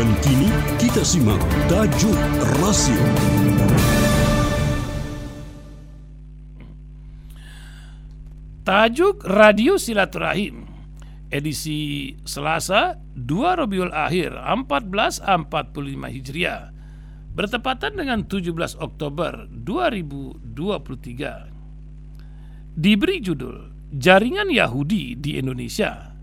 Dan kini kita simak tajuk rasio. Tajuk Radio Silaturahim edisi Selasa 2 Rabiul Akhir 1445 Hijriah bertepatan dengan 17 Oktober 2023. Diberi judul Jaringan Yahudi di Indonesia.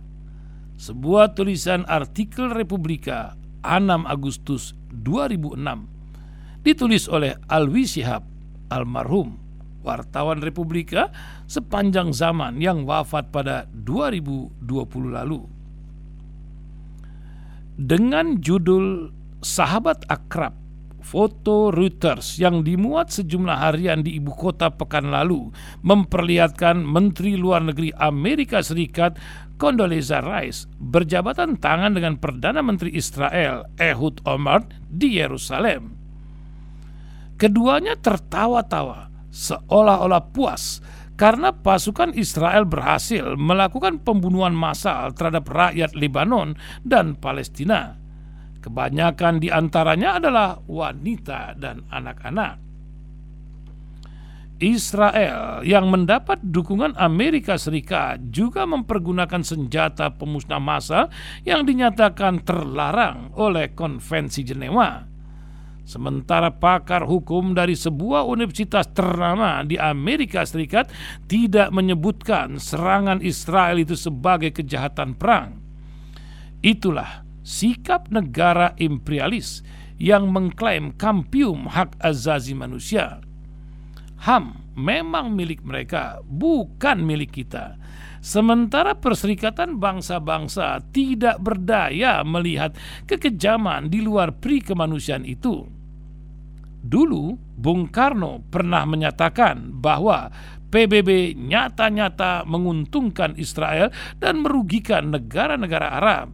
Sebuah tulisan artikel Republika 6 Agustus 2006 ditulis oleh Alwi Shihab almarhum wartawan Republika sepanjang zaman yang wafat pada 2020 lalu. Dengan judul Sahabat Akrab, foto Reuters yang dimuat sejumlah harian di ibu kota pekan lalu memperlihatkan Menteri Luar Negeri Amerika Serikat Condoleezza Rice berjabatan tangan dengan Perdana Menteri Israel Ehud Olmert di Yerusalem. Keduanya tertawa-tawa seolah-olah puas karena pasukan Israel berhasil melakukan pembunuhan massal terhadap rakyat Lebanon dan Palestina. Kebanyakan di antaranya adalah wanita dan anak-anak. Israel yang mendapat dukungan Amerika Serikat juga mempergunakan senjata pemusnah massa yang dinyatakan terlarang oleh Konvensi Jenewa Sementara pakar hukum dari sebuah universitas ternama di Amerika Serikat tidak menyebutkan serangan Israel itu sebagai kejahatan perang. Itulah sikap negara imperialis yang mengklaim kampium hak azazi manusia. HAM memang milik mereka, bukan milik kita. Sementara Perserikatan Bangsa-Bangsa tidak berdaya melihat kekejaman di luar pri kemanusiaan itu Dulu Bung Karno pernah menyatakan bahwa PBB nyata-nyata menguntungkan Israel dan merugikan negara-negara Arab.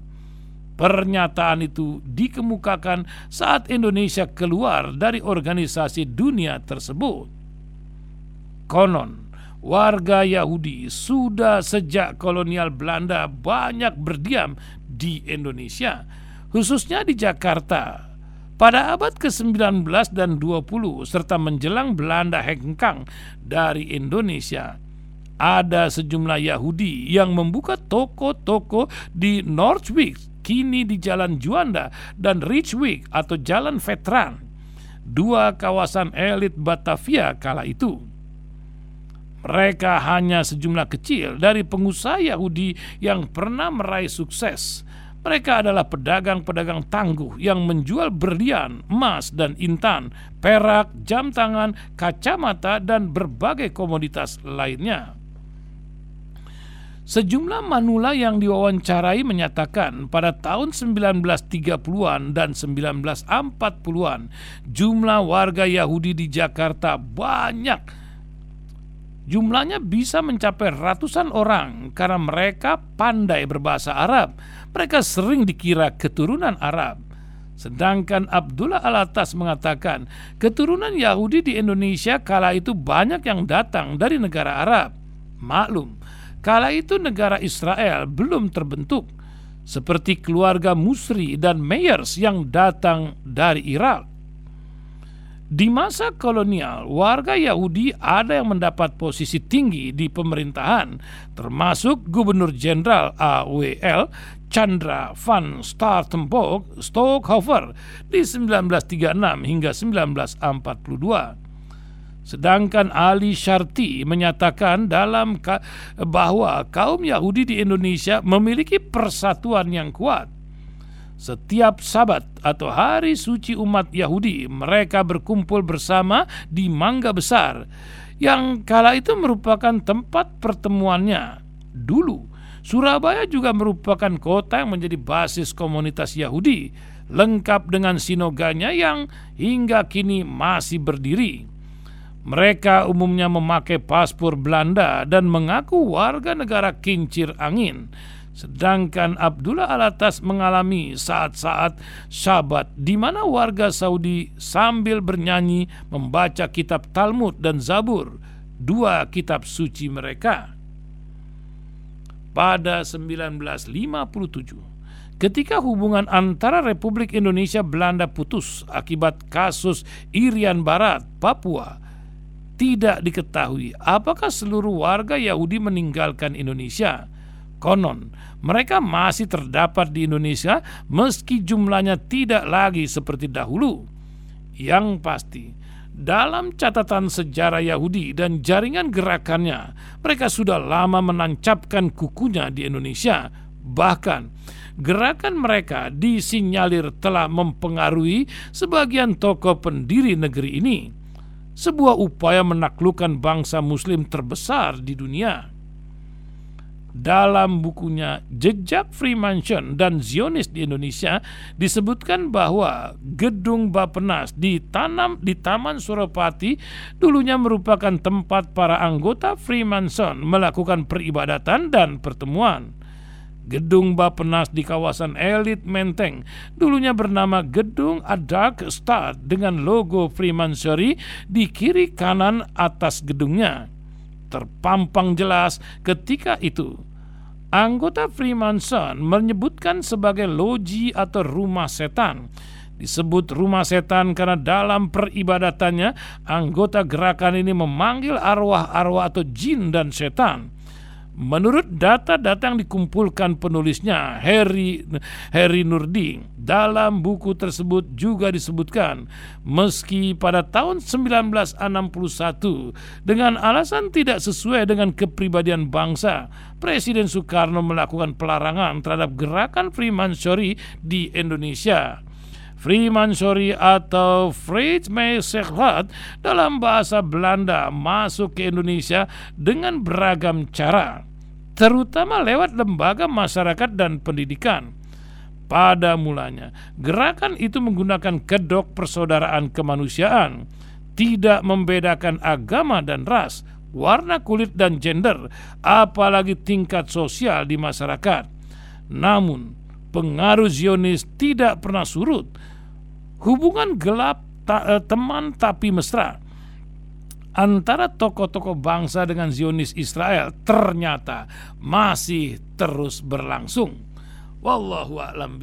Pernyataan itu dikemukakan saat Indonesia keluar dari organisasi dunia tersebut. Konon, warga Yahudi sudah sejak kolonial Belanda banyak berdiam di Indonesia, khususnya di Jakarta pada abad ke-19 dan 20 serta menjelang Belanda hengkang dari Indonesia, ada sejumlah Yahudi yang membuka toko-toko di Northwick, kini di Jalan Juanda, dan Richwick atau Jalan Veteran, dua kawasan elit Batavia kala itu. Mereka hanya sejumlah kecil dari pengusaha Yahudi yang pernah meraih sukses mereka adalah pedagang-pedagang tangguh yang menjual berlian, emas, dan intan, perak, jam tangan, kacamata, dan berbagai komoditas lainnya. Sejumlah manula yang diwawancarai menyatakan pada tahun 1930-an dan 1940-an jumlah warga Yahudi di Jakarta banyak Jumlahnya bisa mencapai ratusan orang karena mereka pandai berbahasa Arab. Mereka sering dikira keturunan Arab. Sedangkan Abdullah Alatas mengatakan keturunan Yahudi di Indonesia kala itu banyak yang datang dari negara Arab. Maklum, kala itu negara Israel belum terbentuk. Seperti keluarga Musri dan Meyers yang datang dari Irak. Di masa kolonial, warga Yahudi ada yang mendapat posisi tinggi di pemerintahan, termasuk Gubernur Jenderal AWL Chandra van Startenborg Stockhofer di 1936 hingga 1942. Sedangkan Ali Sharti menyatakan dalam bahwa kaum Yahudi di Indonesia memiliki persatuan yang kuat setiap sabat atau hari suci umat Yahudi, mereka berkumpul bersama di Mangga Besar, yang kala itu merupakan tempat pertemuannya. Dulu, Surabaya juga merupakan kota yang menjadi basis komunitas Yahudi, lengkap dengan sinoganya yang hingga kini masih berdiri. Mereka umumnya memakai paspor Belanda dan mengaku warga negara kincir angin Sedangkan Abdullah Alatas mengalami saat-saat syabat di mana warga Saudi sambil bernyanyi membaca kitab Talmud dan Zabur, dua kitab suci mereka. Pada 1957, ketika hubungan antara Republik Indonesia Belanda putus akibat kasus Irian Barat, Papua, tidak diketahui apakah seluruh warga Yahudi meninggalkan Indonesia. Konon, mereka masih terdapat di Indonesia meski jumlahnya tidak lagi seperti dahulu. Yang pasti, dalam catatan sejarah Yahudi dan jaringan gerakannya, mereka sudah lama menancapkan kukunya di Indonesia. Bahkan, gerakan mereka disinyalir telah mempengaruhi sebagian tokoh pendiri negeri ini. Sebuah upaya menaklukkan bangsa Muslim terbesar di dunia dalam bukunya Jejak Freemason dan Zionis di Indonesia disebutkan bahwa gedung Bapenas di tanam di Taman Suropati dulunya merupakan tempat para anggota Freemason melakukan peribadatan dan pertemuan. Gedung Bapenas di kawasan elit Menteng dulunya bernama Gedung A Dark Star dengan logo Freemasonry di kiri kanan atas gedungnya terpampang jelas ketika itu. Anggota Freemason menyebutkan sebagai loji atau rumah setan. Disebut rumah setan karena dalam peribadatannya anggota gerakan ini memanggil arwah-arwah atau jin dan setan. Menurut data-data yang dikumpulkan penulisnya Harry Harry Nurdi dalam buku tersebut juga disebutkan meski pada tahun 1961 dengan alasan tidak sesuai dengan kepribadian bangsa Presiden Soekarno melakukan pelarangan terhadap gerakan Freemasonry di Indonesia. Freemasonry atau Vrijmeesterschap dalam bahasa Belanda masuk ke Indonesia dengan beragam cara, terutama lewat lembaga masyarakat dan pendidikan. Pada mulanya, gerakan itu menggunakan kedok persaudaraan kemanusiaan, tidak membedakan agama dan ras, warna kulit dan gender, apalagi tingkat sosial di masyarakat. Namun, pengaruh Zionis tidak pernah surut hubungan gelap ta, eh, teman tapi mesra antara tokoh-tokoh bangsa dengan Zionis Israel ternyata masih terus berlangsung. Wallahu a'lam.